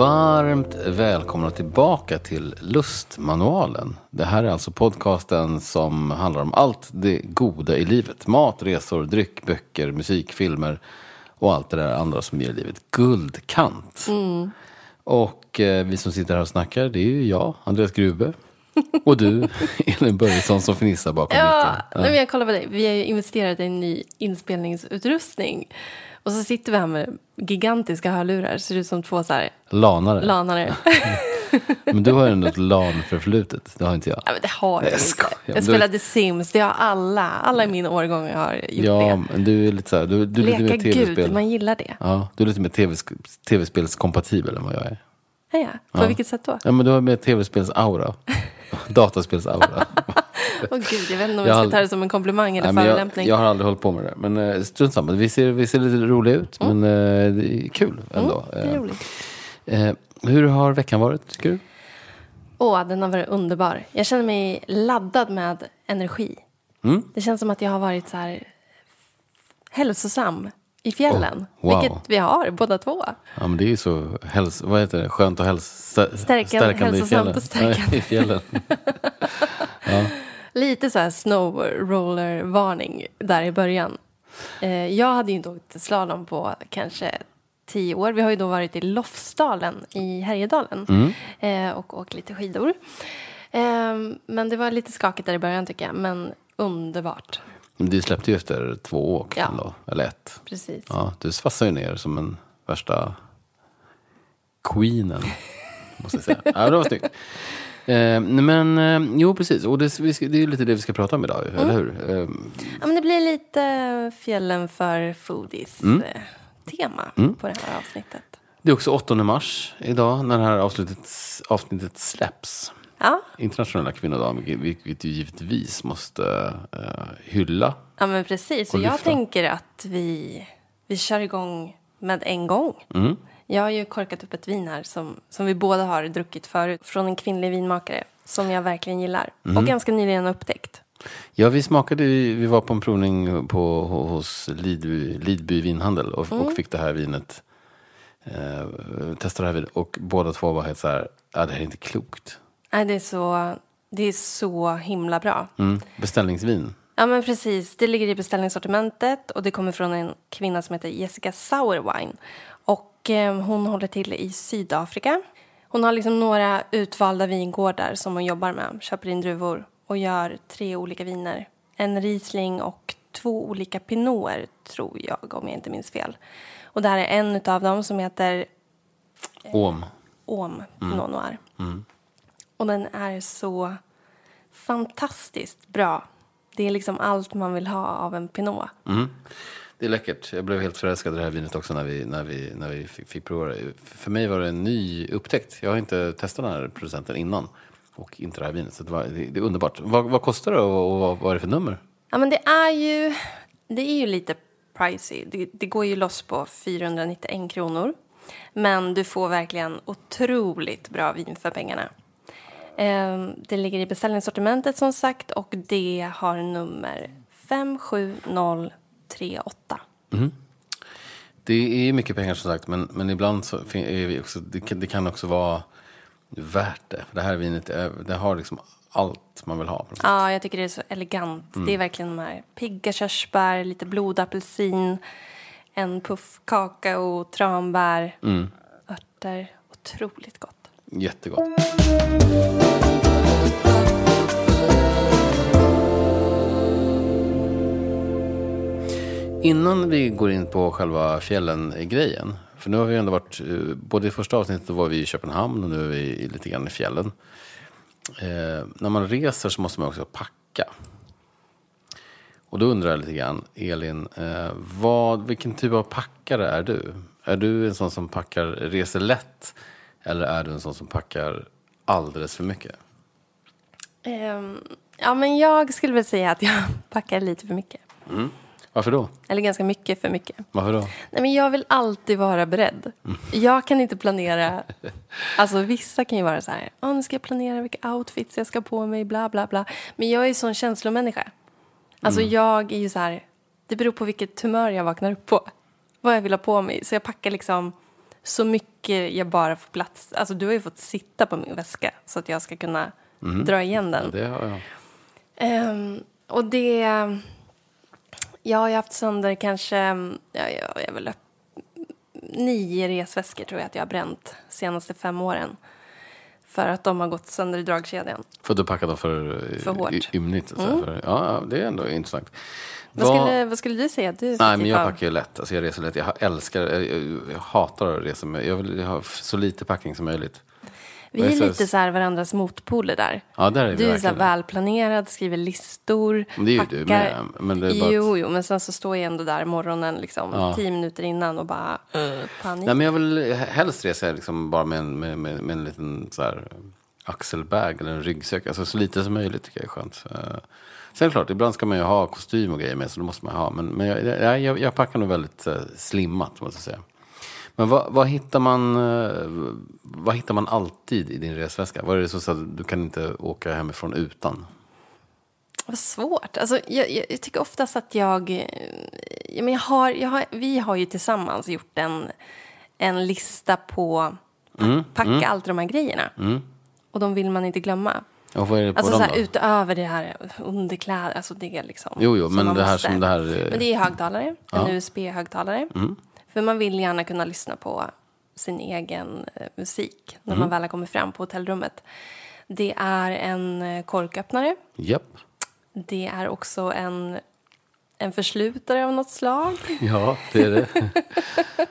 Varmt välkomna tillbaka till Lustmanualen. Det här är alltså podcasten som handlar om allt det goda i livet. Mat, resor, dryck, böcker, musik, filmer och allt det där andra som ger livet guldkant. Och eh, vi som sitter här och snackar, det är ju jag, Andreas Grube. Och du, Elin Börjesson som fnissar bakom Ja, micken. nej, men jag kollar på dig. Vi har ju investerat i en ny inspelningsutrustning. Och så sitter vi här med gigantiska hörlurar. Ser ut som två så här Lanare. lanare. Men du har ju ändå ett LAN-förflutet. Det har inte jag. ja, men det har jag jag inte. Jag Du- spelade Sims. Det har alla. Alla i min årgång har gjort Ja, det. men du är lite så här, du, du är lite Leka mer tv-spel. gud, man gillar det. Ja, du är lite mer TV tv-spelskompatibel än vad jag är. Ja, ja. På Ja. vilket sätt då? Ja, men du har mer tv-spels-aura. Dataspels-aura. Åh gud, jag vet inte om Jag jag ska ta det som en komplimang eller Nej, men jag, förolämpning. jag har aldrig hållit på med det. Men eh, strunt samma. Vi ser, vi ser lite roliga ut. Men eh, det är kul ändå. Mm, det är roligt. Eh, hur har veckan varit, tycker du? Åh, den har varit underbar. Jag känner mig laddad med energi. Mm. Det känns som att jag har varit så här hälsosam i fjällen. Oh, wow. Vilket vi har, båda två. Ja, men det är ju så häls vad heter det? skönt och häls stä- Stärkan- i fjällen. stärkande. Ja, I fjällen. Lite så här snowroller-varning där i början. Eh, jag hade ju inte åkt slalom på kanske tio år. Vi har ju då varit i Lofsdalen i Härjedalen Mm. eh, och åkt lite skidor. Eh, men det var lite skakigt där i början tycker jag, men underbart. Du släppte ju efter två åk Ja. ändå. Eller ett. Precis. Ja, du svassar ju ner som en värsta queenen. Måste jag säga. Ja, det var snyggt. Eh, men eh, jo, precis. Och det, vi det är lite det vi ska prata om idag, Mm. eller hur? Eh, Ja, men det blir lite fjällen för foodies Mm. eh, tema på det här avsnittet. det är också 8 mars idag när det här avsnittet, avsnittet släpps. Ja, Internationella kvinnodagen, vilket ju givetvis måste eh, hylla. ja men precis. Och Och jag tänker att vi, vi kör igång med en gång. Mm. Jag har ju korkat upp ett vin här som, som vi båda har druckit förut från en kvinnlig vinmakare som jag verkligen gillar Mm. och ganska nyligen upptäckt. Ja, vi smakade, vi var på en provning på, hos Lidby, Lidby vinhandel och, Mm. och fick det här vinet. Eh, testade det här vinet och båda två var helt så här, ja det här är inte klokt. Nej, det, är så, det är så himla bra. Mm. Beställningsvin. Ja, men precis. Det ligger i beställningssortimentet och det kommer från en kvinna som heter Jessica Sourwine. Och eh, hon håller till i Sydafrika. Hon har liksom några utvalda vingårdar som hon jobbar med, köper in druvor och gör tre olika viner. En Riesling och två olika Pinoter, tror jag, om jag inte minns fel. Och det här är en av dem som heter Om. Om Pinot Noir. Och den är så fantastiskt bra. Det är liksom allt man vill ha av en Pinot. Mm. Det är läckert. Jag blev helt förälskad i det här vinet också när vi, när vi, när vi fick, fick prova det. För mig var det en ny upptäckt. Jag har inte testat den här producenten innan. Och inte det här vinet. Så det, var, det, det är underbart. Vad, vad kostar det och, och vad, vad är det för nummer? Ja, men det är ju, det är ju lite pricey. Det, det går ju loss på 491 kronor. Men du får verkligen otroligt bra vin för pengarna. Ehm, det ligger i beställningssortimentet som sagt och det har nummer 57038. Det är mycket pengar som sagt, men, men ibland så är vi också, det, kan, det kan också vara värt det. För det här vinet det har liksom allt man vill ha. Ja, jag tycker det är så elegant. Det är verkligen de här pigga körsbär, lite blodapelsin, en puff kakao, tranbär, örter. Otroligt gott. Jättegott. Innan vi går in på själva fjällen-grejen. För nu har vi ändå varit, eh, både i första avsnittet var vi i Köpenhamn och nu är vi lite grann i fjällen. Eh, när man reser så måste man också packa. Och då undrar jag lite grann, Elin, eh, vad, vilken typ av packare är du? Är du en sån som packar, reser lätt? Eller är du en sån som packar alldeles för mycket? Ehm, ja, men jag skulle väl säga att jag packar lite för mycket. Varför då? Eller ganska mycket för mycket. Varför då? Nej, men jag vill alltid vara beredd. Jag kan inte planera. Alltså vissa kan ju vara så här. Oh, nu ska jag planera vilka outfits jag ska på mig. Bla bla bla. Men jag är ju sån känslomänniska. Alltså jag är ju så här. Det beror på vilket humör jag vaknar upp på. Vad jag vill ha på mig. Så jag packar liksom så mycket jag bara får plats. Alltså du har ju fått sitta på min väska så att jag ska kunna dra igen den. Det har jag. Ehm, och det... Jag har ju haft sönder kanske... Ja, jag är väl nio resväskor tror jag att jag har bränt senaste fem åren. För att de har gått sönder i dragkedjan. För att du packade dem för, För hårt. ymnigt. säga. För, ja, det är ändå intressant. Vad, Vad- skulle, vad skulle du säga du Nej, men jag av- packar ju lätt. Alltså jag reser lätt. Jag älskar, jag, jag, jag hatar att resa. Men jag vill ha så lite packning som möjligt. Vi är lite så här varandras motpoler där. Ja, där är vi Du är så välplanerad, skriver listor, Men det är ju packar. du med, men det är bara att- Jo, jo, men sen så står jag ändå där morgonen liksom Ja. tio minuter innan och bara uh, panik. Nej, men jag vill helst resa liksom bara med en, med, med, med en liten så här, axelbag eller en ryggsäck. Alltså så lite som möjligt tycker jag är skönt. Eh, Sen är det klart, ibland ska man ju ha kostym och grejer med, så det måste man ha. Men, men jag, jag, jag, jag packar nog väldigt uh, slimmat, måste jag säga. Men vad, vad, hittar man, eh, vad hittar man alltid i din resväska? Vad är det så att du kan inte åka hemifrån utan? Vad svårt. Alltså, jag, jag, jag tycker oftast att jag... eh, Ja, men jag har, jag har, vi har ju tillsammans gjort en, en lista på Mm, packa allt de här grejerna. Och de vill man inte glömma. Och vad är det på Alltså dem så här, då? utöver det här underkläder, alltså det liksom. Jo, jo, men det här måste. som det här, eh, Men det är högtalare, en Ja. Mm. För man vill gärna kunna lyssna på sin egen eh, musik när Mm. man väl har kommit fram på hotellrummet. Det är en eh, korköppnare. Japp. Det är också en, en förslutare av något slag. Ja, det är det.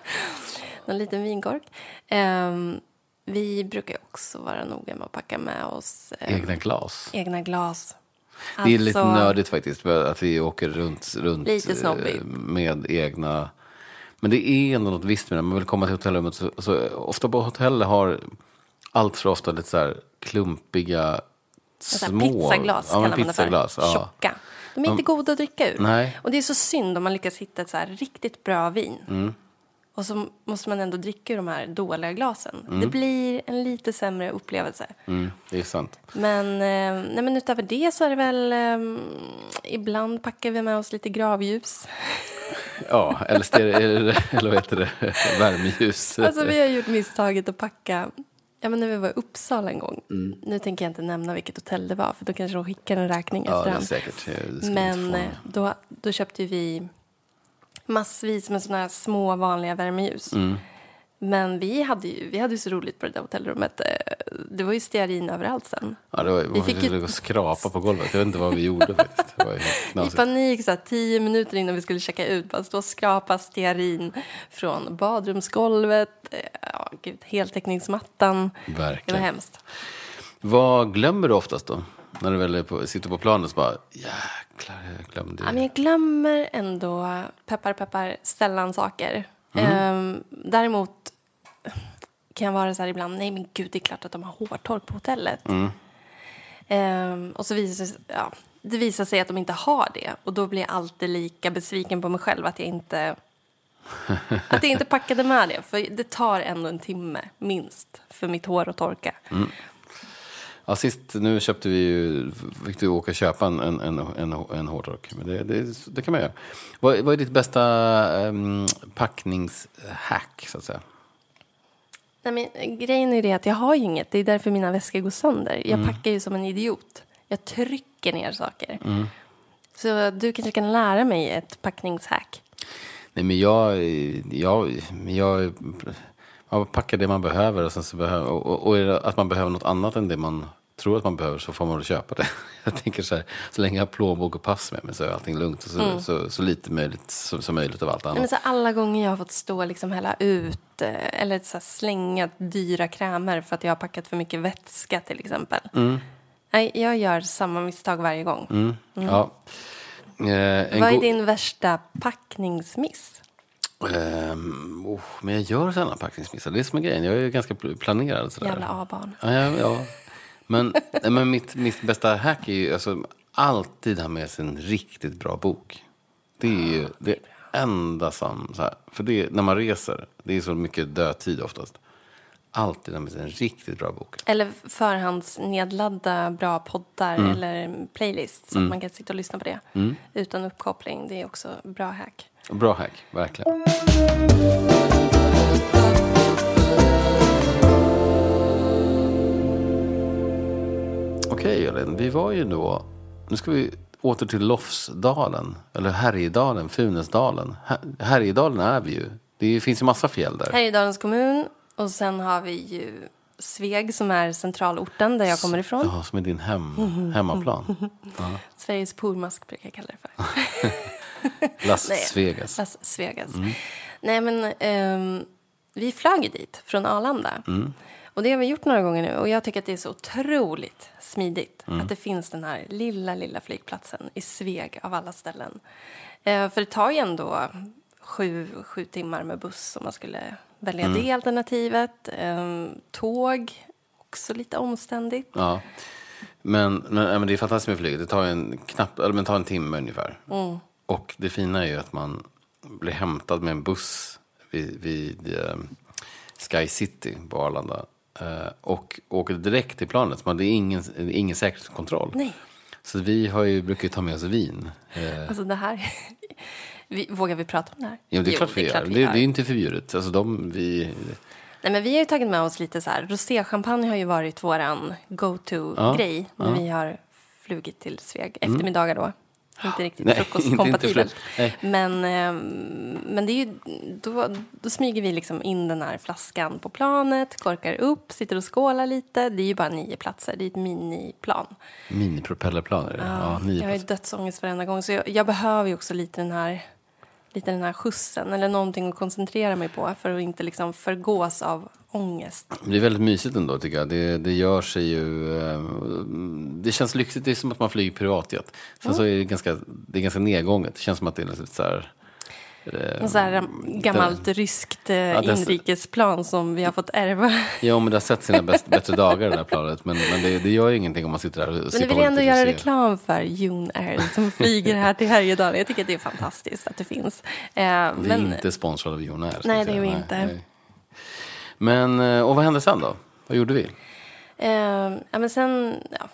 En liten vinkork. Ehm, vi brukar också vara noga med att packa med oss eh, Egna glas. egna glas. Det är lite Alltså- nördigt faktiskt att vi åker runt, runt med egna... Men det är ändå något visst med det. Man vill komma till hotellrummet. Så, så, ofta på hotell har allt för ofta lite så här klumpiga, små... pizzaglas ja, kallar man det för. ja. Tjocka. De är inte goda att dricka ur. Nej. Och det är så synd om man lyckas hitta ett så här riktigt bra vin. Mm. Och så måste man ändå dricka ur de här dåliga glasen. Mm. Det blir en lite sämre upplevelse. Mm, det är sant. Men, eh, nej, men utöver det så är det väl... Eh, ibland packar vi med oss lite gravljus. Ja, eller, stereo, eller, vad heter det? Värmeljus. Alltså vi har gjort misstaget att packa... Ja, men när vi var i Uppsala en gång. Mm. Nu tänker jag inte nämna vilket hotell det var för då kanske de skickar en räkning ja, det är efterhand. säkert. Det Men eh, då, då köpte vi massvis med såna här små vanliga värmeljus. Mm. Men vi hade, ju, vi hade ju så roligt på det där hotellrummet. Eh, Det var ju stearin överallt sen. Ja, det var, vi fick ju- skrapa på golvet. Jag vet inte vad vi gjorde faktiskt. Det var ju I panik, så här, tio minuter innan vi skulle checka ut, bara stå och skrapa stearin från badrumsgolvet, eh, ja, gud, heltäckningsmattan. Det var Verkligen. hemskt. Vad glömmer du oftast då? När du väl på, sitter på planet så bara, jäklar, jag glömde. Ja, men jag glömmer ändå, peppar peppar, sällan saker. Mm. Ehm, däremot kan jag vara så här ibland, nej men gud, det är klart att de har hårtork på hotellet. Mm. Ehm, och så visar det ja, det visar sig att de inte har det. Och då blir jag alltid lika besviken på mig själv att jag inte att jag inte packade med det. För det tar ändå en timme, minst, för mitt hår att torka. Ja, sist nu köpte vi ju, fick du åka och köpa en, en, en, en, en hårdrock. Men det, det, det kan man göra. Vad, vad är ditt bästa um, packningshack, så att säga? Nej, men, grejen är det att jag har ju inget. Det är därför mina väskor går sönder. Jag packar ju som en idiot. Jag trycker ner saker. Så du kanske kan lära mig ett packningshack. Nej, men jag, jag, jag, man packar det man behöver och sen så behöver, och, och, och att man behöver något annat än det man tror att man behöver så får man väl köpa det. Jag tänker så här, så länge jag har plånbok och pass med mig så är allting lugnt och så, så, så lite möjligt, så, som möjligt av allt annat. men så alla gånger jag har fått stå och liksom hälla ut eh, eller så slänga dyra krämer för att jag har packat för mycket vätska till exempel. Nej, jag gör samma misstag varje gång. Mm. Ja. Eh, Vad är din värsta packningsmiss? Ehm, oh, men jag gör sällan packningsmissar. Det är som är grejen. Jag är ju ganska pl- planerad. Sådär. Jävla A-barn. Ja, ja, ja. Men, men mitt, mitt bästa hack är ju alltså, alltid ha med sig en riktigt bra bok. Det är ju det enda som... Så här, för det, när man reser, det är så mycket dödtid oftast. Alltid ha med sig en riktigt bra bok. Eller förhandsnedladda bra poddar eller playlists så att man kan sitta och lyssna på det utan uppkoppling. Det är också bra hack. Bra hack, verkligen. Flygen. Vi var ju då, nu ska vi åter till Lofsdalen, eller Härjedalen, Funäsdalen. Här- Härjedalen är vi ju. Det finns ju massa fjäll där. Härjedalens kommun och sen har vi ju Sveg som är centralorten där jag kommer ifrån. Ja, som är din hem, hemmaplan. Sveriges pormask brukar jag kalla det för. Las Nej. Vegas. Las Vegas. Nej men ehm, vi flög dit från Arlanda. Och det har vi gjort några gånger nu och jag tycker att det är så otroligt smidigt att det finns den här lilla, lilla flygplatsen i Sveg av alla ställen. Eh, för det tar ju ändå sju, sju timmar med buss om man skulle välja det alternativet. Ehm, tåg, också lite omständigt. Ja. Men, men, men det är fantastiskt med flyget. Det tar en, knapp, eller, men tar en timme ungefär. Och det fina är ju att man blir hämtad med en buss vid, vid eh, Sky City på Arlanda. Eh, och åker direkt till planet. Så man, det är ingen, ingen säkerhetskontroll. Nej. Så vi har ju, brukar ju ta med oss vin. Eh, Alltså det här... Vi, vågar vi prata om det här? jo, det är Jo, klart vi gör. Det, det är inte förbjudet. Alltså de, vi, Nej, men vi har ju tagit med oss lite så här. Roséchampagne har ju varit våran go-to-grej när vi har flugit till Sveg. Eftermiddagar då. Inte riktigt Nej, frukostkompatibelt. inte Men, ehm, men det är ju, då, då smyger vi liksom in den här flaskan på planet, korkar upp, sitter och skålar lite. Det är ju bara nio platser, det är ett miniplan. minipropellerplan är det. Ja, nio jag har ju dödsångest varenda gång. Så jag, jag behöver ju också lite den här lite den här skjutsen eller någonting att koncentrera mig på för att inte liksom förgås av ångest. Det är väldigt mysigt ändå tycker jag. Det, det gör sig ju... eh, Det känns lyxigt. Det är som att man flyger privatjet. Sen så är det ganska, det är ganska nedgånget. Det känns som att det är lite så här... En så här gammalt ryskt eh, dess- inrikesplan som vi har fått ärva. Ja, men det har sett sina bäst, bättre dagar det här planet. Men, men det, det gör ju ingenting om man sitter där och Men sippar vill ändå göra reklam för June Air som flyger här till Härjedalen. Jag tycker det är fantastiskt att det finns. Eh, Vi är men, inte sponsrade av Jon Air, Nej, det är vi inte. Men, eh, och vad hände sen då? Vad gjorde vi? eh, ja, men sen, ja,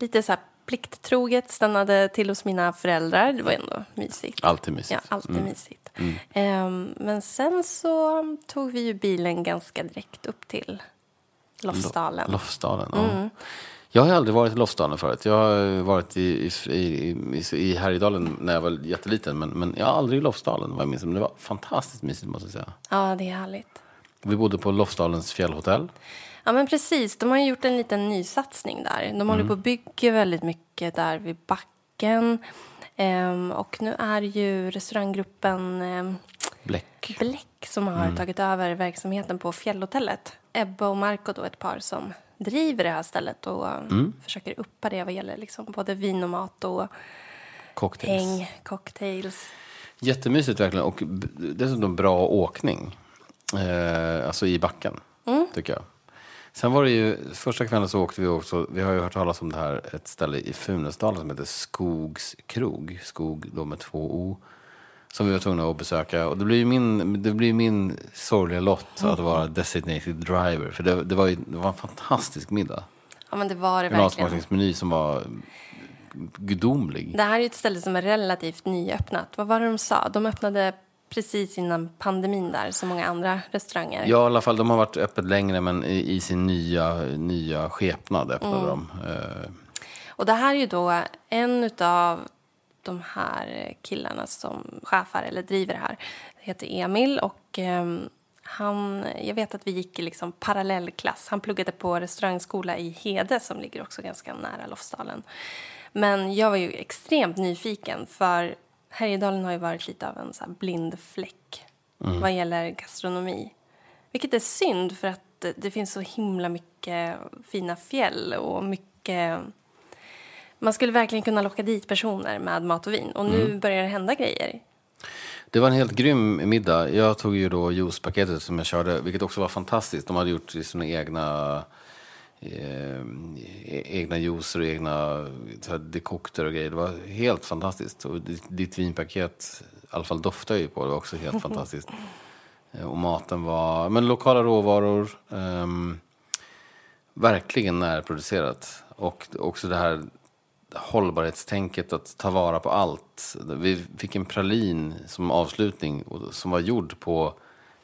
lite så här plikttroget stannade till hos mina föräldrar. Det var ändå mysigt. Alltid mysigt. Ja, alltid mysigt. Ehm, men sen så tog vi ju bilen ganska direkt upp till Lofsdalen. Lofsdalen, ja. Mm. Jag har aldrig varit i Lofsdalen förut. Jag har varit i, i, i, i, i Härjedalen när jag var jätteliten. Men, men jag har aldrig i Lofsdalen vad jag minns. Men det var fantastiskt mysigt måste jag säga. Ja, det är härligt. Vi bodde på Lofsdalens fjällhotell. Ja, men precis. De har ju gjort en liten nysatsning där. De håller på att bygga väldigt mycket där vid backen. Ehm, och nu är ju restauranggruppen ehm, Bläck. Bläck som har tagit över verksamheten på fjällhotellet. Ebba och Marco då ett par som driver det här stället och försöker uppa det vad gäller liksom både vin och mat och Cocktails. häng, cocktails. Jättemysigt verkligen. Och dessutom bra åkning. Eh, alltså i backen, tycker jag. Sen var det ju, första kvällen så åkte vi också, vi har ju hört talas om det här, ett ställe i Funäsdalen som heter Skogs krog. Skog då med två O. Som vi var tvungna att besöka. Och det blir ju min, det blir min sorgliga lott att vara designated driver. För det, det, var, ju, det var en fantastisk middag. Ja, men det var det En verkligen. avsmakningsmeny som var gudomlig. Det här är ju ett ställe som är relativt nyöppnat. Vad var det de sa? De öppnade precis innan pandemin där, som många andra restauranger. Ja, i alla fall. De har varit öppet längre, men i, i sin nya, nya skepnad öppnade de. Eh, Och det här är ju då en av de här killarna som chefar eller driver det här. heter Emil och ehm, han, jag vet att vi gick i liksom parallellklass. Han pluggade på restaurangskola i Hede som ligger också ganska nära Lofsdalen. Men jag var ju extremt nyfiken för Härjedalen har ju varit lite av en så här blind fläck vad gäller gastronomi. Vilket är synd för att det- finns så himla mycket fina fjäll och mycket man skulle verkligen kunna locka dit personer med mat och vin. Och nu börjar det hända grejer. Det var en helt grym middag. Jag tog ju då juicepaketet som jag körde, vilket också var fantastiskt. De hade gjort sina egna, eh, egna juicer och egna dekokter och grejer. Det var helt fantastiskt. Och ditt, vinpaket, i alla fall doftar ju på, det var också helt fantastiskt. Eh, Och maten var, men lokala råvaror. ehm, verkligen närproducerat. Och också det här hållbarhetstänket att ta vara på allt. Vi fick en pralin som avslutning som var gjord på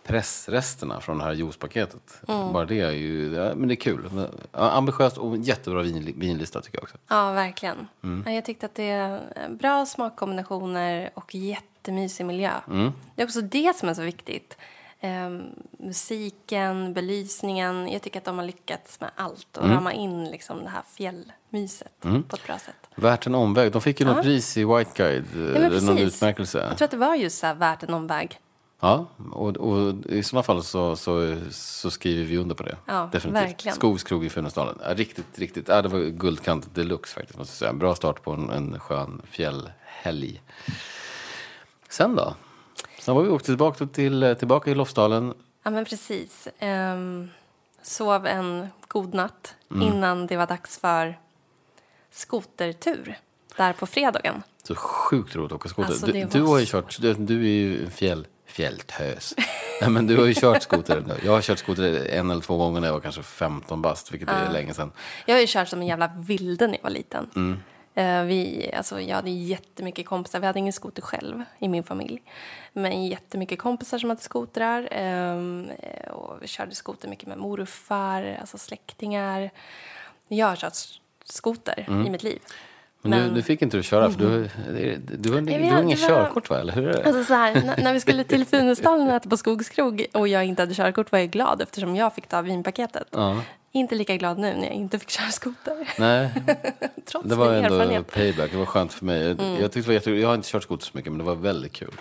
pressresterna från det här juicepaketet. Mm. Bara det är ju, ja, men det är kul. Ja, ambitiöst och jättebra vin, vinlista tycker jag också. Ja, verkligen. Mm. Ja, jag tyckte att det är bra smakkombinationer och jättemysig miljö. Mm. Det är också det som är så viktigt. Ehm, musiken, belysningen. Jag tycker att de har lyckats med allt och Mm. rama in liksom det här fjällmyset på ett bra sätt. Värt en omväg. De fick ju något pris i White Guide, Ja, eller någon utmärkelse. Jag tror att det var just så här värt en omväg. Ja, och, och i sådana fall så, så, så skriver vi under på det. Ja, Definitivt. verkligen. Skogskrog i Funäsdalen. Ja, riktigt, riktigt. Ja, det var guldkant deluxe faktiskt. Måste jag säga. Bra start på en, en skön fjällhelg. Sen då? Sen var vi åkte tillbaka till, tillbaka i Lofsdalen. Ja, men precis. Ehm, sov en god natt Mm. innan det var dags för skotertur där på fredagen. Så sjukt roligt att åka skoter. Alltså, du, du har ju kört, du, du är ju en fjäll, fjälltös. Nej, men du har ju kört skoter. nu. Jag har kört skoter en eller två gånger när jag var kanske 15 bast, vilket är länge sedan. Jag har ju kört som en jävla vilde när jag var liten. Mm. Eh, vi, alltså, jag hade jättemycket kompisar. Vi hade ingen skoter själv i min familj. Men jättemycket kompisar som hade skotrar. ehm, eh, och vi körde skoter mycket med morfar, alltså släktingar. Jag har kört skoter i mitt liv. Men, nu, Men- nu fick inte du köra, för du, du, du, har- Nej, du har var- körkort va? Eller hur är det? Alltså så här, när, när vi skulle till Funäsdalen och äta på Skogskrog och jag inte hade körkort var jag glad eftersom jag fick ta vinpaketet. Ja. Inte lika glad nu när jag inte fick köra skoter. Nej, Trots det var ändå payback. Det var skönt för mig. Mm. Jag, tyckte det var jag har inte kört skoter så mycket, men det var väldigt kul.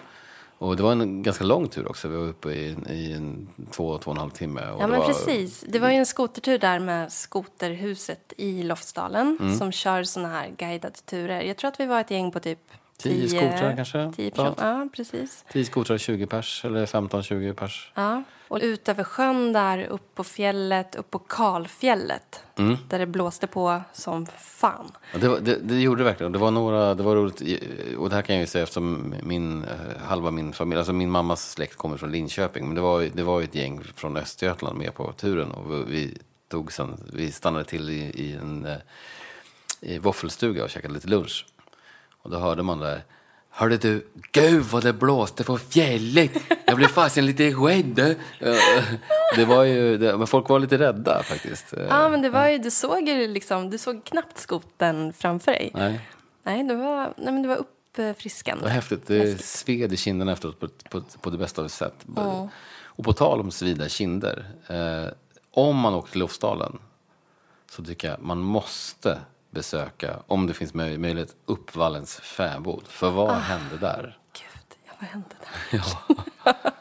Och det var en ganska lång tur också. Vi var uppe i, i en två, två och en halv timme. Ja, det men var, precis. Det var ju en skotertur där med Skoterhuset i Lofsdalen Mm. som kör såna här guidade turer. Jag tror att vi var ett gäng på typ Tio skotrar kanske, Tio personer. Ja, precis. 10 skotrar, 20 pers, eller 15-20 pers. Ja. Och ut över sjön där, upp på fjället, upp på Kalfjället. Mm. Där det blåste på som fan. Ja, det, var, det, det gjorde det verkligen. Det var några, det var roligt. Och det här kan jag ju säga eftersom min, eh, halva min familj, alltså min mammas släkt kommer från Linköping. Men det var, det var ett gäng från Östergötland med på turen. Och vi- vi, tog sen, vi stannade till i, i en eh, i våffelstuga och käkade lite lunch. Och då hörde man där. Hörde du, gud vad det blåste på fjället. Jag blev fasen lite rädd. Eh, Det var ju, det, men folk var lite rädda faktiskt. Eh, Ja, men det var ju, du såg ju liksom, du såg knappt skoten framför dig. Nej. Nej, det var, nej men det var Det uppfriskande. var häftigt. Det sved i kinderna efteråt på, på, på det bästa sätt. Och på tal om svida kinder. Eh, om man åker till Lofsdalen så tycker jag man måste besöka, om det finns möj- möjlighet, Uppvallens fäbod. För vad Ah. hände där? Gud, ja, vad hände där?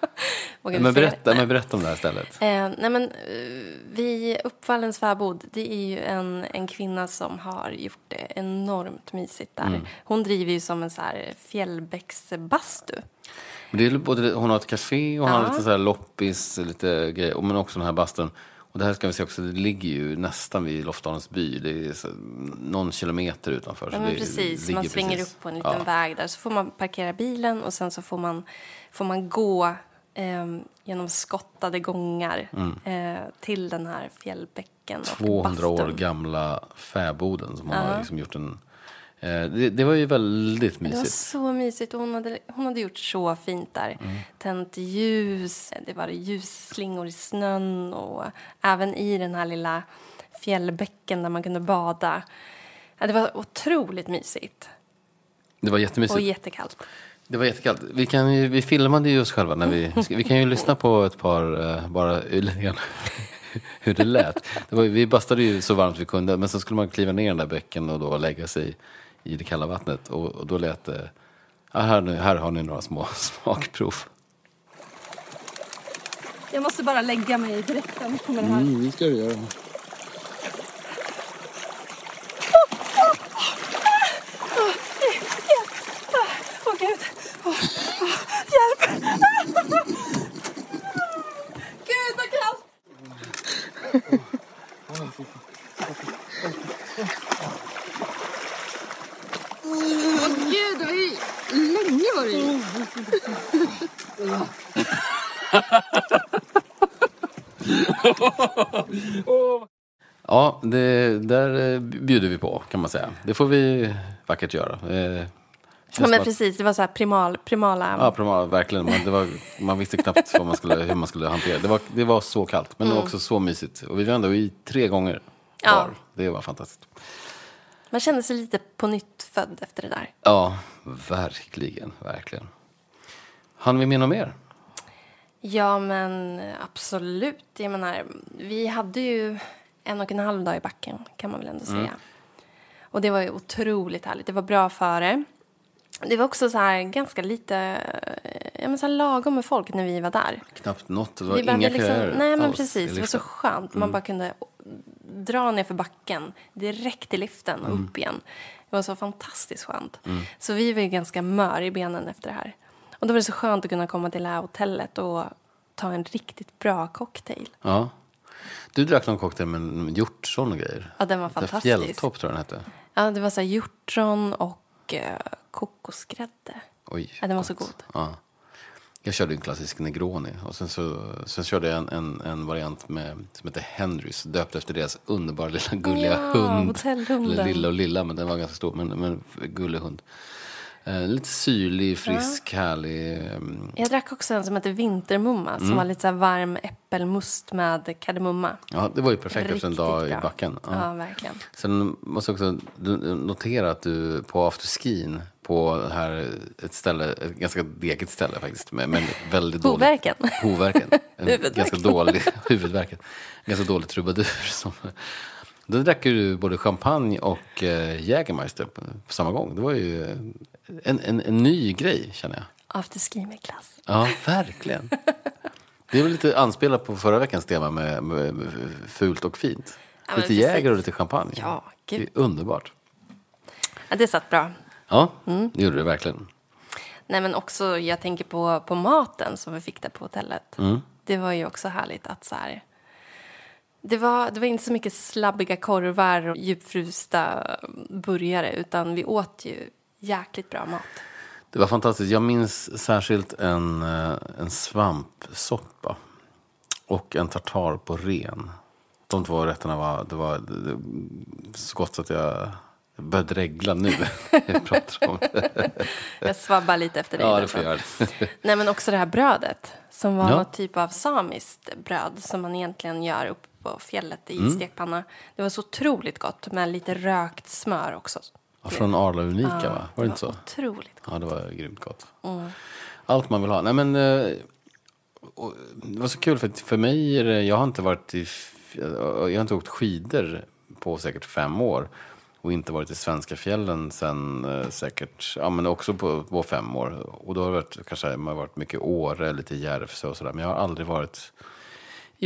Vi Men berätta, men berätta om det här stället. Eh, nej men, eh, vi, Uppvallens fäbod, det är ju en, en kvinna som har gjort det enormt mysigt där. Mm. Hon driver ju som en så här fjällbäcksbastu. Men det är både, hon har ett café och hon har Ja. lite så här loppis, lite grejer, men också den här bastun. Och det här ska vi se också, det ligger ju nästan vid Lofsdalens by. Det är någon kilometer utanför. Ja, men precis, man svänger precis. upp på en liten Ja. väg där. Så får man parkera bilen och sen så får man, får man gå eh, genom skottade gångar eh, till den här fjällbäcken. och 200 år bastun. gamla fäboden som hon har liksom gjort en... Eh, det, det var ju väldigt Det var mysigt. så mysigt och hon hade, hon hade gjort så fint där. Mm. Tänt ljus, det var ljusslingor i snön och även i den här lilla fjällbäcken där man kunde bada. Ja, det var otroligt mysigt Det var jättemysigt. och jättekallt. Det var jättekallt. Vi, kan ju, vi filmade ju oss själva när vi... Vi kan ju lyssna på ett par, eh, bara lite grann hur det lät. Det var, vi bastade ju så varmt vi kunde, men så skulle man kliva ner i den där bäcken och då lägga sig i det kalla vattnet. Och, och då lät det... Ja, här, nu- här har ni några små smakprov. Jag måste bara lägga mig i det här. Mm, det ska du göra. Åh gud! Åh, åh, hjälp! gud vad kallt! Åh gud, det var ju länge var det ju. Ja, det där eh, bjuder vi på kan man säga. Det får vi vackert göra. Eh, Ja, men precis. Det var så här primal, primala... Ja, primal, verkligen. Man, det var, man visste knappt vad man skulle, hur man skulle hantera det. Var, det var så kallt, men det var också så mysigt. Och vi var ändå i tre gånger Ja. var. Det var fantastiskt. Man kände sig lite på nytt född efter det där. Ja, verkligen, verkligen. Han vi med något mer? Ja, men absolut. Jag menar, vi hade ju en och en halv dag i backen, kan man väl ändå säga. Och det var ju otroligt härligt. Det var bra före. Det var också så här ganska lite, eh, ja men så här lagom med folk när vi var där. Knappt något. Det var Vi inga köer Nej, men alls i precis. Det var så liften. skönt. Man bara kunde dra ner för backen direkt till liften och upp igen. Det var så fantastiskt skönt. Så vi var ju ganska mör i benen efter det här. Och då var det så skönt att kunna komma till det här hotellet och ta en riktigt bra cocktail. Ja. Du drack någon cocktail med hjortron och grejer. Ja, den var fantastisk. Fjälltopp tror jag den hette. Ja, det var så här hjortron och eh, kokosgrädde. Oj, Ja, den var så god. Ja. Jag körde en klassisk Negroni och sen, så, sen körde jag en, en, en variant med, som heter Henrys, döpt efter deras underbara lilla gulliga Ja, hund. Eller lilla och lilla, men den var ganska stor, men, men gullig hund. Eh, lite syrlig, frisk, härlig. ehm, Jag drack också en som heter Vintermumma som var lite så varm äppelmust med kardemumma. Ja, det var ju perfekt efter en Riktigt dag bra. i backen. Ja, verkligen. Sen måste jag också notera att du på afterskin på här, ett ställe, ett ganska degigt ställe faktiskt, men, men väldigt dåligt. Hovverken. Hovverken. Ganska dålig, huvudvärken. Ganska dålig trubadur. Som, då drack du både champagne och eh, Jägermeister på, på samma gång. Det var ju en, en, en ny grej, känner jag. Afterski med klass. Ja, verkligen. Det är väl lite anspelat på förra veckans tema med, med, med fult och fint. Ja, lite. Jäger och lite champagne. Ja, det är gud. underbart. Ja, det satt bra. Ja, Mm. det gjorde det verkligen. Nej, men också, jag tänker på, på maten som vi fick där på hotellet. Mm. Det var ju också härligt att så här... Det var, det var inte så mycket slabbiga korvar och djupfrysta burgare utan vi åt ju jäkligt bra mat. Det var fantastiskt. Jag minns särskilt en, eh, en svampsoppa och en tartar på ren. De två rätterna var, det var det, så gott att jag började regla nu jag pratar om det. Jag svabbar lite efter dig. Ja, det får jag. Nej, men också det här brödet som var Ja. något typ av samiskt bröd som man egentligen gör uppe på fjället Mm. i stekpanna. Det var så otroligt gott med lite rökt smör också. Ja, Från Arla Unika, va? Var det inte så? Otroligt gott. Ja, det var grymt gott. Mm. Allt man vill ha. Nej, men, eh, och det var så kul, för, för mig jag har inte varit i, jag har inte åkt skidor på säkert fem år. Och inte varit i svenska fjällen sen eh, säkert, ja men också på, på fem år. Och då har det varit, kanske man har varit mycket Åre, lite Järvsö och sådär. Men jag har aldrig varit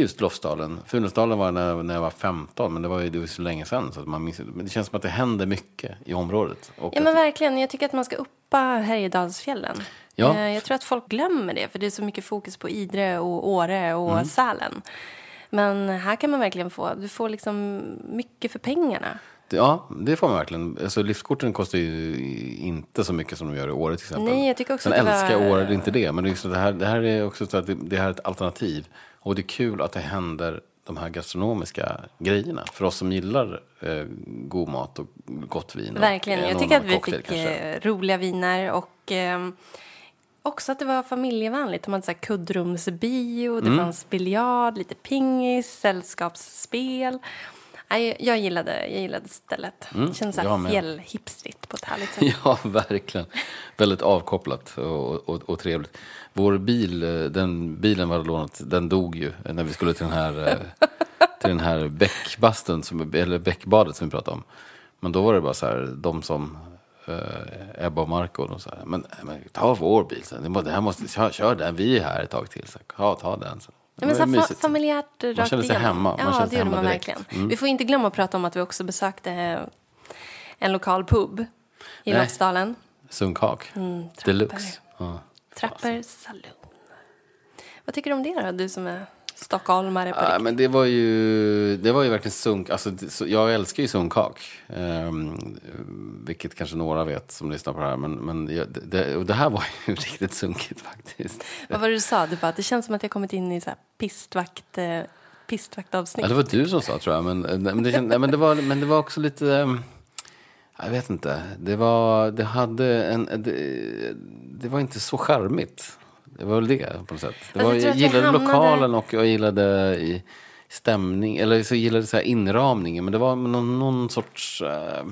just Lofsdalen. Funäsdalen var när, när jag var 15, men det var ju det var så länge sedan. Så att man minns, men det känns som att det händer mycket i området. Ja, men verkligen. Jag tycker att man ska uppa Härjedalsfjällen. Ja. Eh, Jag tror att folk glömmer det, för det är så mycket fokus på Idre och Åre och Mm. Sälen. Men här kan man verkligen få, du får liksom mycket för pengarna. Ja, det får man verkligen. Alltså, liftkorten kostar ju inte så mycket som de gör i Åre till exempel. Nej, jag tycker också Sen att det älskar var- Åre, det är inte det. Men det, här, det här är också så att det, det här är ett alternativ. Och det är kul att det händer de här gastronomiska grejerna. För oss som gillar eh, god mat och gott vin. Verkligen. en Jag tycker att vi cocktail fick kanske. eh, roliga viner och ehm, också att det var familjevänligt. De hade så här kuddrumsbio, det Mm. fanns biljard, lite pingis, sällskapsspel. Nej, jag, gillade, jag gillade stället. det Mm, här med. fjällhipstrigt på ett härligt sätt. Ja, verkligen. Väldigt avkopplat och, och, och trevligt. Vår bil, den bilen vi hade lånat, den dog ju när vi skulle till den här, eh, till den här bäckbastun, som, eller bäckbadet som vi pratade om. Men då var det bara så här, de som eh, Ebba och Marco, de sa, men, men ta vår bil, det, må- det här måste, kör, kör den, vi är här ett tag till. Så, ja, ta den. Så. Ja, men så fa- familjärt rakt kände sig igenom. hemma. Man Ja, det gjorde man direkt. verkligen. Mm. Vi får inte glömma att prata om att vi också besökte eh, en lokal pub i. Lofsdalen. Sunkhak. Mm. Deluxe. Ja. Trapper Saloon. Vad tycker du om det då, du som är stockholmare på riktigt? men det var ju, det var ju verkligen sunk. Alltså, jag älskar ju sunkak. Um, vilket kanske några vet som lyssnar på det här. Men, men det, det, här var ju riktigt sunkigt faktiskt. Vad var det du sa? Du bara, det känns som att jag kommit in i så här pistvakt, eh, pistvaktavsnitt. Ja, det var du som sa tror jag. Men, men, det, känd- men, det, var, men det var också lite... ehm, Jag vet inte. Det var, det hade en, det, det var inte så charmigt. Det var väl det på något sätt. Det var, jag jag gillade hamnade- lokalen och jag gillade i stämning, eller så gillade så här inramningen. Men det var någon, någon sorts... eh,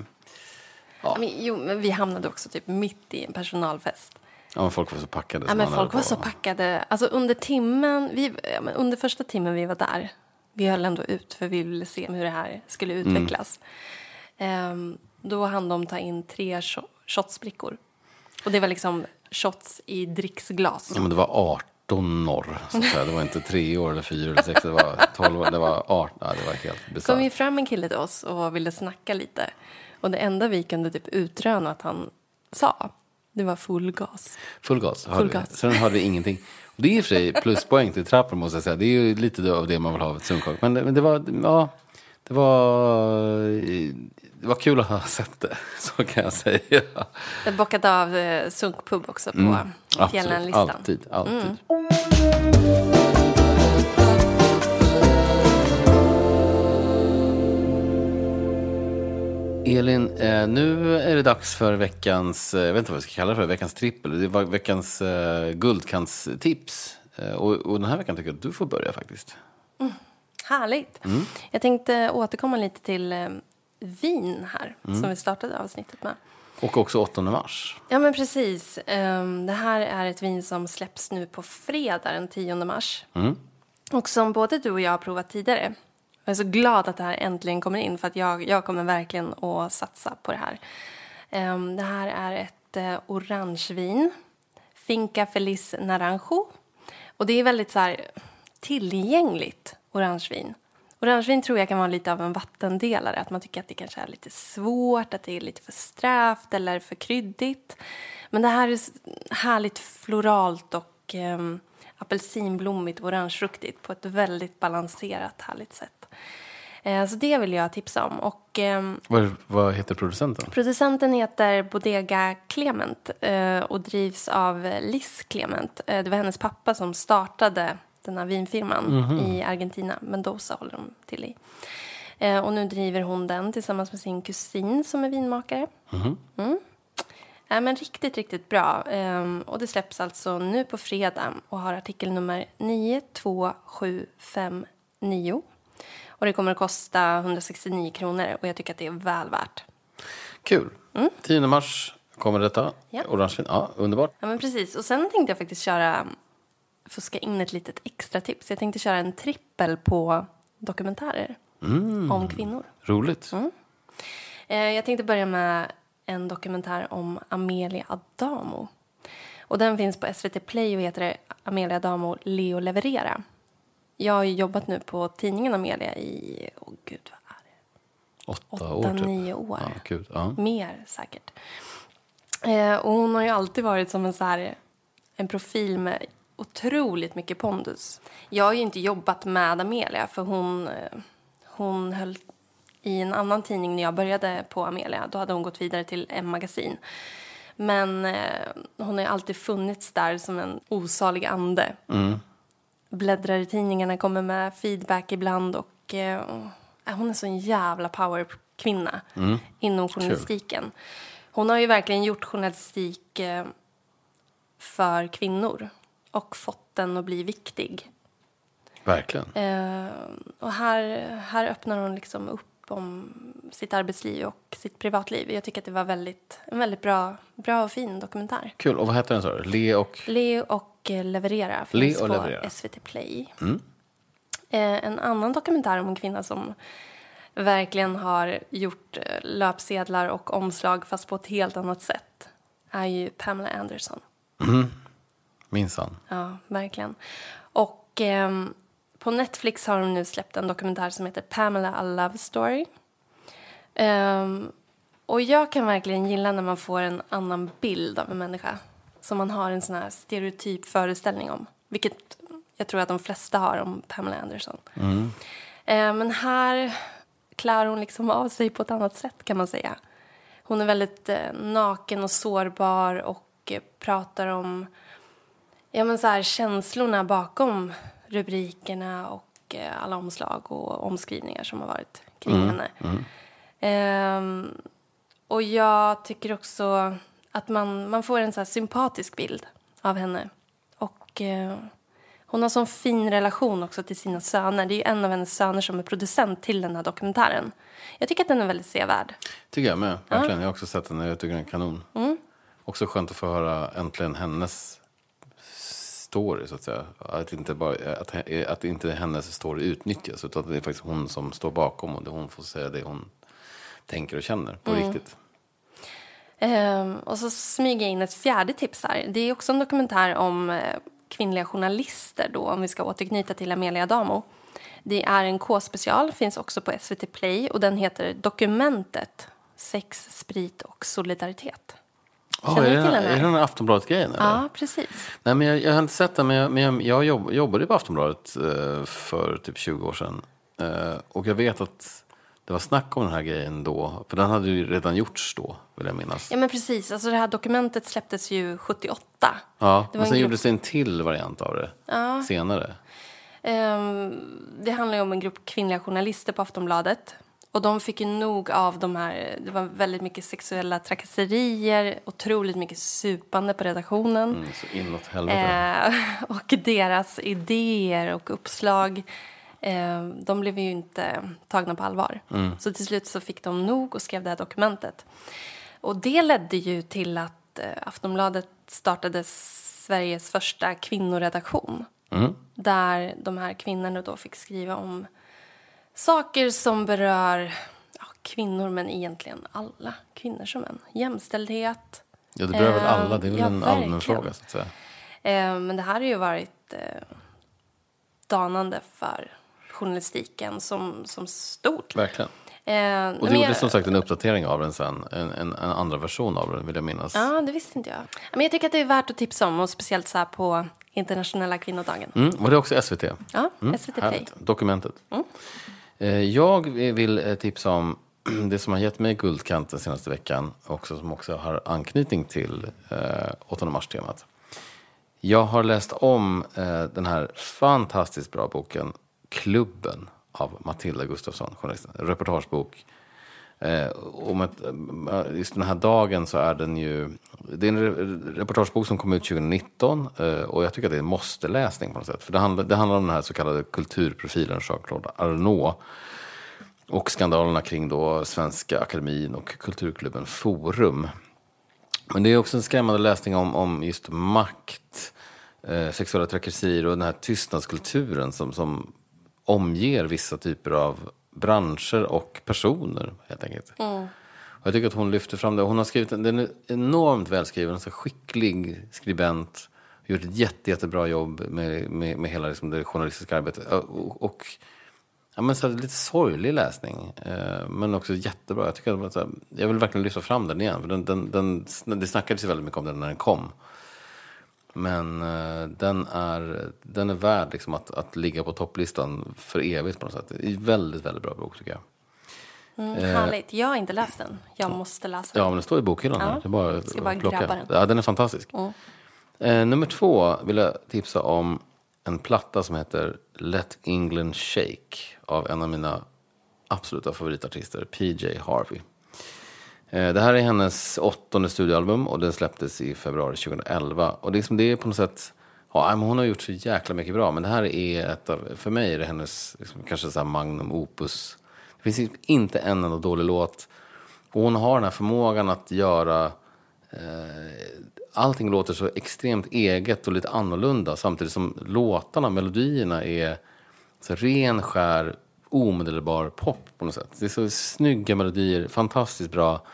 Men, jo, men vi hamnade också typ mitt i en personalfest. ja, men folk var så packade. Ja, men folk var så packade. Alltså under timmen, vi, ja, under första timmen vi var där, vi höll ändå ut för vi ville se hur det här skulle Mm. utvecklas. Ehm, då hann de ta in tre sh- shotsbrickor. Och det var liksom shots i dricksglas. Ja, men det var 18 norr, så att säga. Det var inte tre år eller fyra eller sex, det var 12 år. Det var 18, ja, det var helt kom ju bisarrt. fram en kille till oss och ville snacka lite. Och det enda vi kunde typ utröna att han sa, det var full gas. Full gas. hörde Full vi. gas. Sen hörde vi ingenting. Det är i och för sig pluspoäng till trappen måste jag säga. Det är ju lite av det man vill ha av ett sunkak. Men, men det var, ja, det var, det var kul att ha sett det. Så kan jag säga. Jag bockade av eh, sunkpub också på Mm. Fjällenlistan. Alltid, alltid. Mm. Elin, eh, nu är det dags för veckans, eh, jag vet inte vad vi ska kalla det för, veckans trippel. Det var veckans eh, guldkantstips. Och, och den här veckan tycker jag att du får börja faktiskt. Härligt. Mm. Jag tänkte återkomma lite till eh, vin här, Mm. som vi startade avsnittet med. Och också 8 mars. Ja, men precis. Ehm, det här är ett vin som släpps nu på fredag den 10 mars. Mm. Och som både du och jag har provat tidigare. Jag är så glad att det här äntligen kommer in för att jag, jag kommer verkligen att satsa på det här. Ehm, det här är ett eh, orangevin. Finca Feliz Naranjo. Och det är väldigt så här tillgängligt orangevin. Orangevin tror jag kan vara lite av en vattendelare. Att man tycker att det kanske är lite svårt, att det är lite för strävt eller för kryddigt. Men det här är härligt floralt och um, apelsinblommigt och orangefruktigt på ett väldigt balanserat härligt sätt. Eh, så det vill jag tipsa om. Och ehm, Vad, vad heter producenten? Producenten heter Bodega Clement eh, och drivs av Liz Clement. Eh, Det var hennes pappa som startade den här vinfirman i Argentina. Mendoza håller de till i. Eh, Och nu driver hon den tillsammans med sin kusin som är vinmakare. Mm. Ja, men riktigt, riktigt bra. Ehm, Och det släpps alltså nu på fredag och har artikelnummer 92759. Och det kommer att kosta 169 kronor och jag tycker att det är väl värt. Kul. 10 mars kommer detta. Mm. Ja. Orangevin. Ja, underbart. Ja, men precis. Och sen tänkte jag faktiskt köra, fuska in ett litet extra tips. Jag tänkte köra en trippel på dokumentärer om kvinnor. Roligt. Mm. Eh, jag tänkte börja med en dokumentär om Amelia Adamo. Och den finns på SVT Play och heter Amelia Adamo Leo leverera. Jag har jobbat nu på tidningen Amelia i, åh gud vad är det? Åtta, år Åtta, typ. nio år. Ja, kul. Ja. Mer säkert. Eh, och hon har ju alltid varit som en, så här, en profil med otroligt mycket pondus. Jag har ju inte jobbat med Amelia för hon, eh, hon höll i en annan tidning när jag började på Amelia. Då hade hon gått vidare till M-magasin. Men eh, hon har ju alltid funnits där som en osalig ande. Bläddrar i tidningarna, kommer med feedback ibland och eh, hon är så en jävla powerkvinna inom journalistiken. Hon har ju verkligen gjort journalistik eh, för kvinnor och fått den att bli viktig. Verkligen. Eh, och här, här öppnar hon liksom upp om sitt arbetsliv och sitt privatliv. Jag tycker att det var väldigt, en väldigt bra, bra och fin dokumentär. Kul. Och vad heter den du? Le och... Leo och eh, Leverera Le finns och på Leverera. SVT Play. Eh, en annan dokumentär om en kvinna som verkligen har gjort eh, löpsedlar och omslag fast på ett helt annat sätt är ju Pamela Anderson. Minsann. Ja, verkligen. Och ehm, på Netflix har de nu släppt en dokumentär som heter Pamela A Love Story. Ehm, och jag kan verkligen gilla när man får en annan bild av en människa som man har en sån här stereotyp föreställning om. Vilket jag tror att de flesta har om Pamela Anderson. Eh, men här klär hon liksom av sig på ett annat sätt kan man säga. Hon är väldigt eh, naken och sårbar och eh, pratar om ja, men så här, känslorna bakom rubrikerna och eh, alla omslag och omskrivningar som har varit kring henne. Ehm, och jag tycker också att man, man får en så här sympatisk bild av henne. Och eh, hon har sån fin relation också till sina söner. Det är ju en av hennes söner som är producent till den här dokumentären. Jag tycker att den är väldigt sevärd. Tycker jag med. Verkligen. Jag har också sett den jag tycker den är kanon. Också skönt att få höra äntligen hennes story så att säga. Att inte, bara, att, att inte hennes story utnyttjas utan att det är faktiskt hon som står bakom och det hon får säga det hon tänker och känner på riktigt. Ehm, och så smyger jag in ett fjärde tips här. Det är också en dokumentär om eh, kvinnliga journalister då, om vi ska återknyta till Amelia Adamo. Det är en K-special, finns också på SVT Play och den heter Dokumentet, sex, sprit och solidaritet. Oh, Känner är, du det, till den är det den här Aftonbladet-grejen? Ja, precis. Nej, men jag, jag har inte sett den, men jag, men jag, jag jobb, jobbade på Aftonbladet eh, för typ 20 år sedan. Eh, och jag vet att det var snack om den här grejen då. För den hade ju redan gjorts då, vill jag minnas. Ja, men precis. Alltså det här dokumentet släpptes ju 78. Ja, men sen grupp- gjordes det en till variant av det senare. Ehm, det handlar ju om en grupp kvinnliga journalister på Aftonbladet. Och de fick ju nog av de här, det var väldigt mycket sexuella trakasserier, otroligt mycket supande på redaktionen. Mm, så inåt helvete. Eh, och deras idéer och uppslag, eh, de blev ju inte tagna på allvar. Så till slut så fick de nog och skrev det här dokumentet. Och det ledde ju till att eh, Aftonbladet startade Sveriges första kvinnoredaktion. Där de här kvinnorna då fick skriva om saker som berör ja, kvinnor, men egentligen alla kvinnor som män. Jämställdhet. Ja, det berör väl eh, alla. Det är väl ja, en allmän verkligen. fråga, så att säga. Eh, men det här har ju varit eh, danande för journalistiken som, som stort. Verkligen. Eh, Och det jag- gjordes som sagt en uppdatering av den sen. En, en, en andra version av den, vill jag minnas. Ja, det visste inte jag. Men jag tycker att det är värt att tipsa om, och speciellt så här på internationella kvinnodagen. Mm, var det också SVT? Ja, SVT Play. Härligt. Dokumentet. Eh, Eh, jag vill eh, tipsa om det som har gett mig guldkant den senaste veckan. Också, som också har anknytning till eh, 8 mars-temat. Jag har läst om eh, den här fantastiskt bra boken Klubben av Matilda Gustafsson, journalisten. En reportagebok. Eh, om ett, eh, just den här dagen så är den ju... Det är en reportagebok som kom ut 2019 eh, och jag tycker att det är en måste-läsning på något sätt. För det handlar, det handlar om den här så kallade kulturprofilen Jean-Claude Arnault och skandalerna kring då Svenska Akademin och kulturklubben Forum. Men det är också en skrämmande läsning om, om just makt, eh, sexuella trakasserier och den här tystnadskulturen som, som omger vissa typer av branscher och personer. helt enkelt. Mm. Och jag tycker att hon lyfter fram det. Hon har skrivit en, den är enormt välskriven, en så skicklig skribent. Gjort ett jätte, jättebra jobb med, med, med hela liksom, det journalistiska arbetet. Och, och ja, men så lite sorglig läsning, eh, men också jättebra. Jag, tycker att, så här, jag vill verkligen lyfta fram den igen. För den, den, den, det snackades ju väldigt mycket om den när den kom. Men eh, den, är, den är värd liksom, att, att ligga på topplistan för evigt på något sätt. Det är en väldigt, väldigt bra bok tycker jag. Mm, härligt. Jag har inte läst den. Jag måste läsa den. Ja, men den står i bokhyllan. Ja. Det är bara ska bara plocka. grabba den. Ja, den är fantastisk. Eh, nummer två vill jag tipsa om en platta som heter Let England Shake av en av mina absoluta favoritartister, PJ Harvey. Eh, det här är hennes åttonde studioalbum och den släpptes i februari 2011. Och det är, som det är på något sätt, ja, men hon har gjort så jäkla mycket bra, men det här är ett av, för mig är det hennes liksom, kanske så här magnum opus. Det finns inte en enda dålig låt. Och hon har den här förmågan att göra eh, allting låter så extremt eget och lite annorlunda samtidigt som låtarna, melodierna är så ren, skär, omedelbar pop på något sätt. Det är så snygga melodier, fantastiskt bra.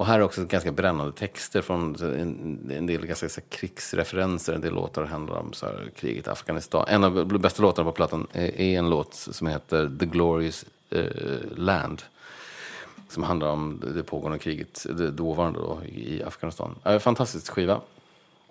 Och här är också ganska brännande texter från en, en del ganska så krigsreferenser. En del låtar handlar om så här, kriget i Afghanistan. En av de bästa låtarna på plattan är, är en låt som heter The Glorious eh, Land. Som handlar om det pågående kriget, det dåvarande då, i Afghanistan. Äh, fantastisk skiva.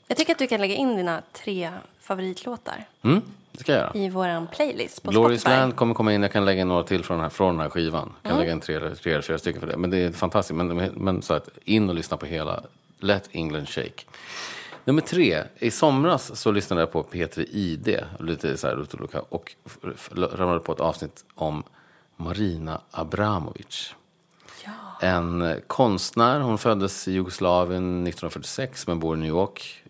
Jag tycker att du kan lägga in dina tre favoritlåtar Mm, det ska jag göra. i vår playlist på Glorious Spotify. Land kommer komma in. Jag kan lägga in några till från den här, från den här skivan. Jag kan lägga in tre, eller- tre eller fyra stycken för det. Men det är fantastiskt. Men, men så att in och lyssna på hela Let England Shake. Nummer tre. I somras så lyssnade jag på P3 ID. Lite så här, och ramlade på ett avsnitt om Marina Abramovic. En konstnär, hon föddes i Jugoslavien 1946 men bor i New York.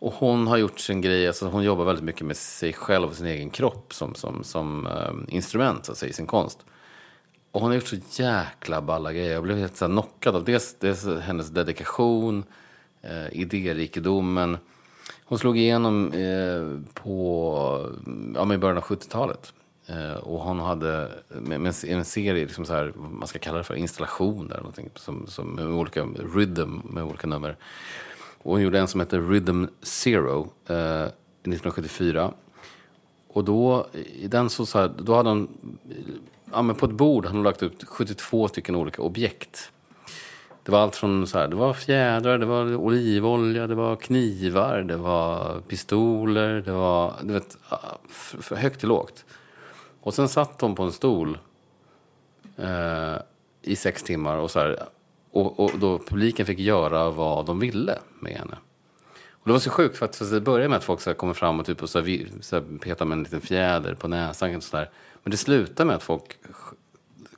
Och hon har gjort sin grej, alltså hon jobbar väldigt mycket med sig själv och sin egen kropp som, som, som eh, instrument så att säga, i sin konst. Och hon har gjort så jäkla balla grejer. Jag blev helt så här knockad av dels, dels hennes dedikation, eh, idérikedomen. Hon slog igenom eh, på, ja, i början av 70-talet. Eh, och hon hade med, med en serie, liksom så här, man ska kalla det för installationer, någonting, som, som, med olika rhythm, med olika nummer. Och hon gjorde en som heter Rhythm Zero eh, 1974. Och då, i den så, så här, då hade hon, ja, men på ett bord hade hon lagt ut 72 stycken olika objekt. Det var allt från så här, det var fjädrar, det var olivolja, det var knivar, det var pistoler, det var, du vet, för högt till lågt. Och sen satt hon på en stol eh, i sex timmar och så här, och, och då publiken fick göra vad de ville med henne. Och det var så sjukt för att, för att det började med att folk så kommer fram och, typ och så här, så här, petar med en liten fjäder på näsan. Och så där. Men det slutar med att folk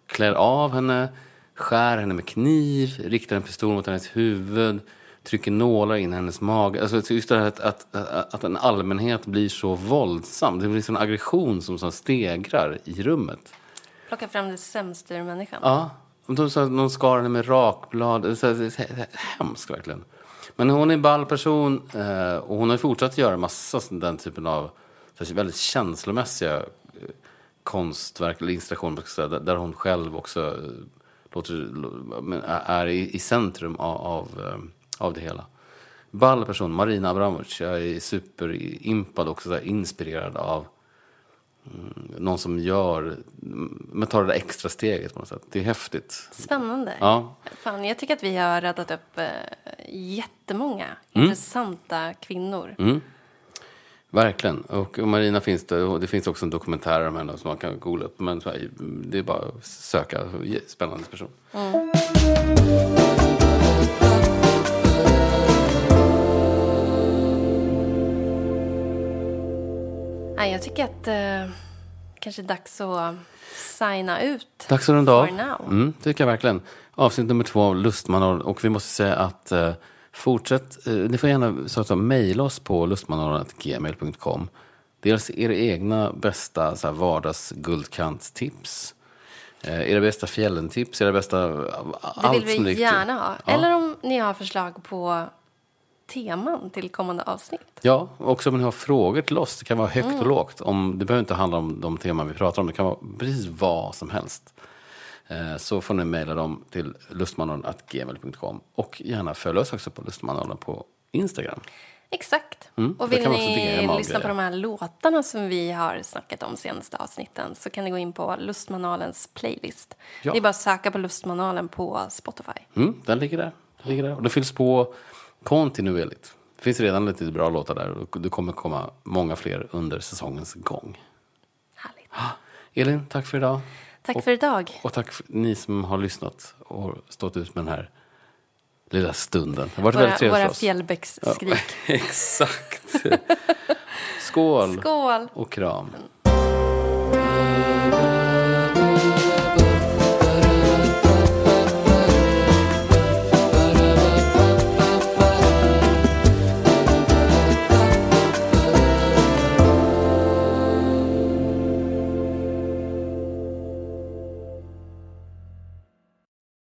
klär av henne, skär henne med kniv, riktar en pistol mot hennes huvud, trycker nålar in i hennes mage. Alltså just det här att, att, att en allmänhet blir så våldsam. Det blir en aggression som, som stegrar i rummet. Plocka fram det sämsta ur människan. Ja, de, sa att någon skar henne med rakblad. Så, så, så, hemskt verkligen. Men hon är en ball person eh, och hon har fortsatt göra massa den typen av så, väldigt känslomässiga eh, konstverk eller installationer där, hon själv också eh, låter, är i, centrum av, av, av det hela. Ball person, Marina Abramovic. Jag är superimpad och också inspirerad av någon som gör, men tar det där extra steget på något sätt. Det är häftigt. Spännande. Ja. Fan, jag tycker att vi har räddat upp eh, jättemånga mm. intressanta kvinnor. Mm. Verkligen. Och, och Marina finns det, det finns också en dokumentär om henne som man kan googla upp. Men det är bara att söka. Spännande person. Mm. Nej, jag tycker att eh, kanske är dags att signa ut. Dags för en dag. Mm, tycker jag verkligen. Avsnitt nummer två av Lustmanor. Och vi måste säga att eh, fortsätt. Eh, ni får gärna så att mejla oss på lustmanor.gmail.com. Dels era egna bästa så här, vardagsguldkantstips. Eh, era bästa fjällentips, era bästa... Det vill vi gärna ha. Ja. Eller om ni har förslag på teman till kommande avsnitt. Ja, också om ni har frågor till oss. Det kan vara högt mm. och lågt. Om, det behöver inte handla om de teman vi pratar om. Det kan vara precis vad som helst. Eh, så får ni mejla dem till lustmanualen.gmail.com. Och gärna följ oss också på lustmanualen på Instagram. Exakt. Mm, och vill ni lyssna på de här låtarna som vi har snackat om senaste avsnitten så kan ni gå in på Lustmanualens playlist. Ja. Det är bara att söka på Lustmanualen på Spotify. Mm, den ligger där. Den ligger där. Och det fylls på kontinuerligt. Det finns redan lite bra låtar där och det kommer komma många fler under säsongens gång. Härligt. Elin, tack för idag. Tack och, för idag. Och tack för ni som har lyssnat och stått ut med den här lilla stunden. Det har varit våra, väldigt trevligt för oss. Våra fjällbäcksskrik. Ja, exakt. Skål. Skål. Och kram.